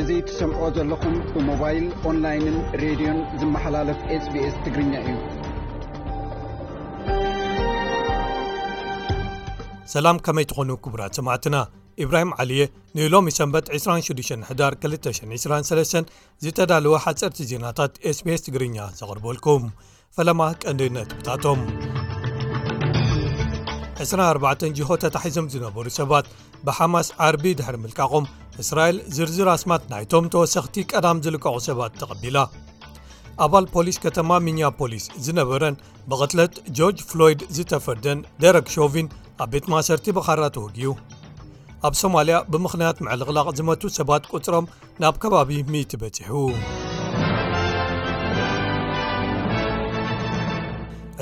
እዚ ትሰምዕዎ ዘለኹም ብሞባይል ኦንላይንን ሬድዮን ዝመሓላለፍ ስbስ ትግርኛ እዩ ሰላም ከመይ ትኾኑ ክቡራት ሰማዕትና ኢብራሂም ዓሊየ ንሎሚ ሰንበት 26 ሕዳር 223 ዝተዳለወ ሓፀርቲ ዜናታት ስbs ትግርኛ ዘቕርበልኩም ፈለማ ቀንዲ ነጥብታቶም 24 ጅሆ ተታሒዞም ዝነበሩ ሰባት ብሓማስ ዓርቢ ድሕሪ ምልቃቖም እስራኤል ዝርዝር ኣስማት ናይቶም ተወሰኽቲ ቀዳም ዝልቀቑ ሰባት ተቐቢላ ኣባል ፖሊስ ከተማ ሚንያ ፖሊስ ዝነበረን ብቕትለት ጆርጅ ፍሎይድ ዝተፈርደን ደረክ ሾቪን ኣብ ቤት ማሰርቲ ብኻራ ተወግዩ ኣብ ሶማልያ ብምኽንያት ምዕልቕላቕ ዝመቱ ሰባት ቁፅሮም ናብ ከባቢ ሚት በፂሑ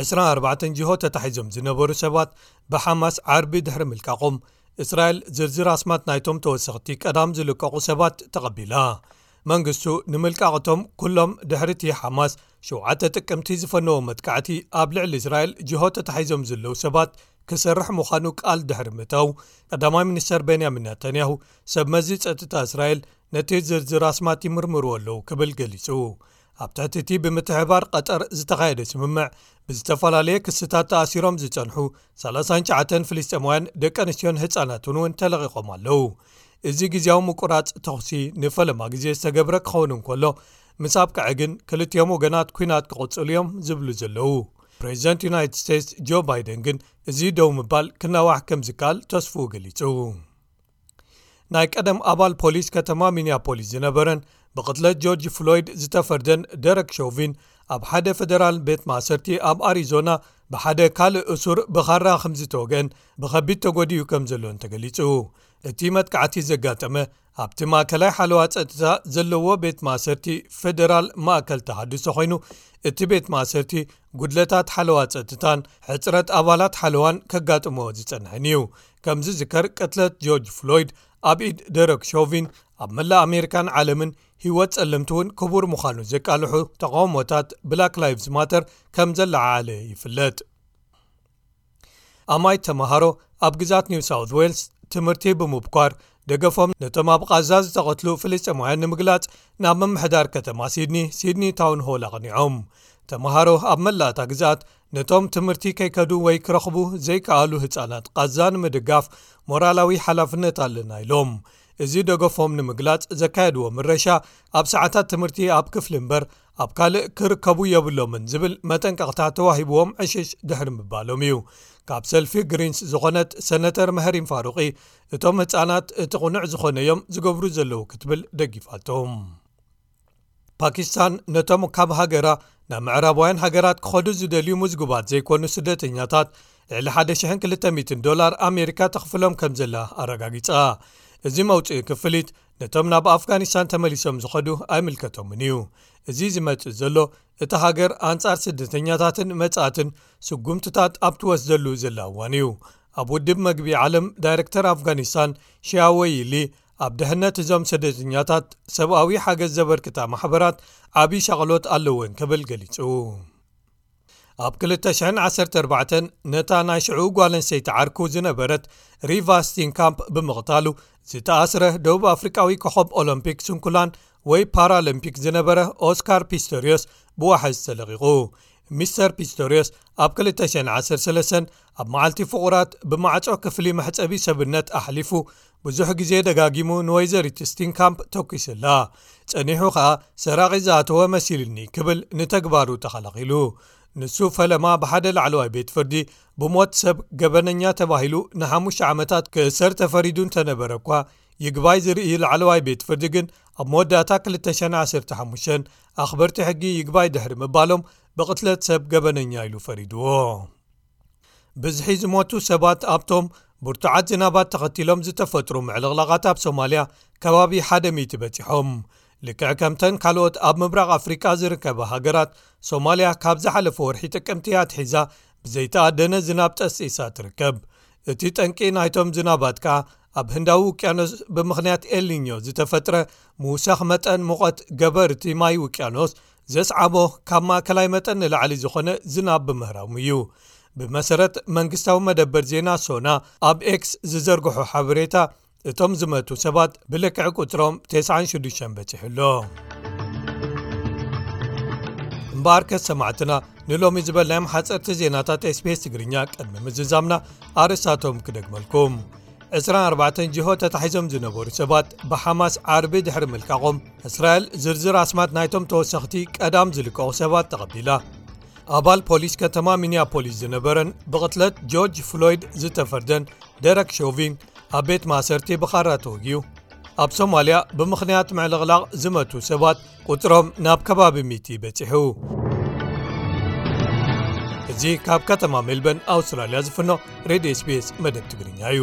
24 ጅሆ ተታሒዞም ዝነበሩ ሰባት ብሓማስ ዓርቢ ድሕሪ ምልቃቖም እስራኤል ዝርዝር ኣስማት ናይቶም ተወሰኽቲ ቀዳም ዝልቀቑ ሰባት ተቐቢላ መንግስቱ ንምልቃቕ እቶም ኩሎም ድሕሪቲ ሓማስ ሸውዓተ ጥቅምቲ ዝፈነዎ መጥቃዕቲ ኣብ ልዕሊ እስራኤል ጅሆ ተታሒዞም ዝለዉ ሰባት ክሰርሕ ምዃኑ ቃል ድሕሪ ምእታው ቀዳማይ ሚኒስተር ቤንያሚን ናታንያሁ ሰብ መዚ ጸጥታ እስራኤል ነቲ ዝርዝር ኣስማት ይምርምርዎ ኣለዉ ክብል ገሊጹ። ኣብ ትሕቲ እቲ ብምትሕባር ቐጠር ዝተኻየደ ስምምዕ ብዝተፈላለየ ክስታት ተኣሲሮም ዝጸንሑ 39 ፍልስጥማውያን ደቂ ኣንስትዮን ህፃናትን እውን ተለቒቖም ኣለዉ እዚ ግዜያዊ ምቁራፅ ተኽሲ ንፈለማ ግዜ ዝተገብረ ክኸውን እንከሎ ምስ ኣብ ቅዐ ግን ክልጥኦም ወገናት ኩናት ክቕፅሉ እዮም ዝብሉ ዘለዉ ፕሬዚደንት ዩናይትድ ስቴትስ ጆ ባይደን ግን እዚ ደው ምባል ክናዋሕ ከም ዝከኣል ተስፉኡ ገሊጹ ናይ ቀደም ኣባል ፖሊስ ከተማ ሚኒያፖሊስ ዝነበረን ብቕትለት ጆርጅ ፍሎይድ ዝተፈርደን ደረክ ሾቪን ኣብ ሓደ ፈደራል ቤት ማእሰርቲ ኣብ ኣሪዞና ብሓደ ካልእ እሱር ብኻራ ከምዝተወግአን ብኸቢድ ተጎዲኡ ከም ዘሎን ተገሊጹ እቲ መጥቃዕቲ ዘጋጠመ ኣብቲ ማእከላይ ሓለዋ ጸጥታ ዘለዎ ቤት ማእሰርቲ ፈደራል ማእከል ተሃድሶ ኮይኑ እቲ ቤት ማእሰርቲ ጉድለታት ሓለዋ ጸጥታን ሕፅረት ኣባላት ሓለዋን ከጋጥሞ ዝጸንሐን እዩ ከም ዝዝከር ቅትለት ጆርጅ ፍሎይድ ኣብ ኢድ ደረክ ሾቪን ኣብ መላእ ኣሜሪካን ዓለምን ህይወት ጸለምቲ እውን ክቡር ምዃኑ ዘቃልሑ ተቓውሞታት ብላክ ላይቭስ ማተር ከም ዘለዓዓለ ይፍለጥ ኣማይት ተምሃሮ ኣብ ግዛት ኒው ሳውት ዌልስ ትምህርቲ ብምብኳር ደገፎም ነቶም ኣብ ቓዛ ዝተቐትሉ ፍልስጥማውያን ንምግላጽ ናብ ምምሕዳር ከተማ ሲድኒ ሲድኒ ታውን ሆል ኣቕኒዖም ተምሃሮ ኣብ መላእታ ግዛኣት ነቶም ትምህርቲ ከይከዱ ወይ ክረኽቡ ዘይከኣሉ ህፃናት ቓዛ ንምድጋፍ ሞራላዊ ሓላፍነት ኣለና ኢሎም እዚ ደገፎም ንምግላፅ ዘካየድዎ ምረሻ ኣብ ሰዓታት ትምህርቲ ኣብ ክፍሊ እምበር ኣብ ካልእ ክርከቡ የብሎምን ዝብል መጠንቀቕታ ተዋሂብዎም ዕሽሽ ድሕሪ ምባሎም እዩ ካብ ሰልፊ ግሪንስ ዝኾነት ሰነተር መሀሪም ፋሩቂ እቶም ህፃናት እቲ ቕኑዕ ዝኾነ እዮም ዝገብሩ ዘለዉ ክትብል ደጊፋቶም ፓኪስታን ነቶም ካብ ሃገራ ናብ ምዕራባውያን ሃገራት ክኸዱ ዝደልዩ ምዝጉባት ዘይኮኑ ስደተኛታት ልዕሊ 120 ዶላር ኣሜሪካ ተኽፍሎም ከም ዘላ ኣረጋጊጻ እዚ መውፅኢ ክፍሊት ነቶም ናብ ኣፍጋኒስታን ተመሊሶም ዝኸዱ ኣይምልከቶምን እዩ እዚ ዝመፅእ ዘሎ እቲ ሃገር ኣንጻር ስደተኛታትን መጻእትን ስጉምትታት ኣብ ትወስደሉ ዘላ እዋን እዩ ኣብ ውድብ መግቢ ዓለም ዳይረክተር ኣፍጋኒስታን ሸያወይሊ ኣብ ድሕነት እዞም ሰደተኛታት ሰብኣዊ ሓገዝ ዘበርክታ ማሕበራት ዓብዪ ሻቕሎት ኣለወን ክብል ገሊጹ ኣብ 214 ነታ ናይ ሽዑ ጓለንሰይቲ ዓርኩ ዝነበረት ሪቫ ስቲንካምፕ ብምቕታሉ ዝተኣስረ ደቡብ ኣፍሪቃዊ ኮኸብ ኦሎምፒክ ስንኩላን ወይ ፓራሎምፒክ ዝነበረ ኦስካር ፒስቶርዮስ ብዋሕስ ተለቒቑ ሚስተር ፒስቶርዮስ ኣብ 213 ኣብ መዓልቲ ፍቑራት ብማዕጾ ክፍሊ መሕፀቢ ሰብነት ኣሕሊፉ ብዙሕ ግዜ ደጋጊሙ ንወይዘሪት ስቲንካምፕ ተኲሱላ። ጸኒሑ ከኣ ሰራቒ ዝኣተወ መሲሉኒ ክብል ንተግባሩ ተኸላኺሉ። ንሱ ፈለማ ብሓደ ላዕለዋይ ቤት ፍርዲ ብሞት ሰብ ገበነኛ ተባሂሉ ንሓሙሽተ ዓመታት ክእሰር ተፈሪዱ እንተነበረ'ኳ ይግባይ ዝርኢ ላዕለዋይ ቤት ፍርዲ ግን ኣብ መወዳእታ 2015 ኣኽበርቲ ሕጊ ይግባይ ድሕሪ ምባሎም ብቕትለት ሰብ ገበነኛ ኢሉ ፈሪድዎ። ብዝሒ ዝሞቱ ሰባት ኣብቶም ብርቱዓት ዝናባት ተኸቲሎም ዝተፈጥሩ ምዕልቕላቓት ኣብ ሶማልያ ከባቢ ሓደ ሚእቲ በጺሖም ልክዕ ከምተን ካልኦት ኣብ ምብራቕ ኣፍሪቃ ዝርከባ ሃገራት ሶማልያ ካብ ዝሓለፈ ወርሒ ጥቅምቲ ኣትሒዛ ብዘይተኣደነ ዝናብ ጠሲሳ ትርከብ እቲ ጠንቂ ናይቶም ዝናባት ከኣ ኣብ ህንዳዊ ውቅያኖስ ብምኽንያት ኤልኞ ዝተፈጥረ ምውሳኽ መጠን ሙቐት ገበርቲ ማይ ውቅያኖስ ዘስዓቦ ካብ ማእከላይ መጠን ንላዕሊ ዝኾነ ዝናብ ብምህራሙ እዩ ብመሰረት መንግስታዊ መደበር ዜና ሶና ኣብ ኤክስ ዝዘርግሖ ሓበሬታ እቶም ዝመቱ ሰባት ብልክዕ ቁፅሮም 96 በፂሑ ኣሎ እምበኣር ከ ሰማዕትና ንሎሚ ዝበልናዮም ሓፀርቲ ዜናታት ስፔስ ትግርኛ ቅድሚ ምዝዛምና ኣርእስታቶም ክደግመልኩም ዕስራን ኣርባዕተን ጅሆ ተታሒዞም ዝነበሩ ሰባት ብሓማስ ዓርቢ ድሕሪ ምልቃቖም እስራኤል ዝርዝር ኣስማት ናይቶም ተወሰኽቲ ቀዳም ዝልቀቑ ሰባት ተቐቢላ ኣባል ፖሊስ ከተማ ሚኒያፖሊስ ዝነበረን ብቕትለት ጆርጅ ፍሎይድ ዝተፈርደን ደረክ ሾቪን ኣብ ቤት ማእሰርቲ ብኻራ ተወግዩ ኣብ ሶማልያ ብምኽንያት ምዕልቕላቕ ዝመቱ ሰባት ቁፅሮም ናብ ከባቢ ሚቲ በፂሑ እዚ ካብ ከተማ ሜልበን ኣውስትራልያ ዝፍኖ ሬድዮ ስፔስ መደብ ትግርኛ እዩ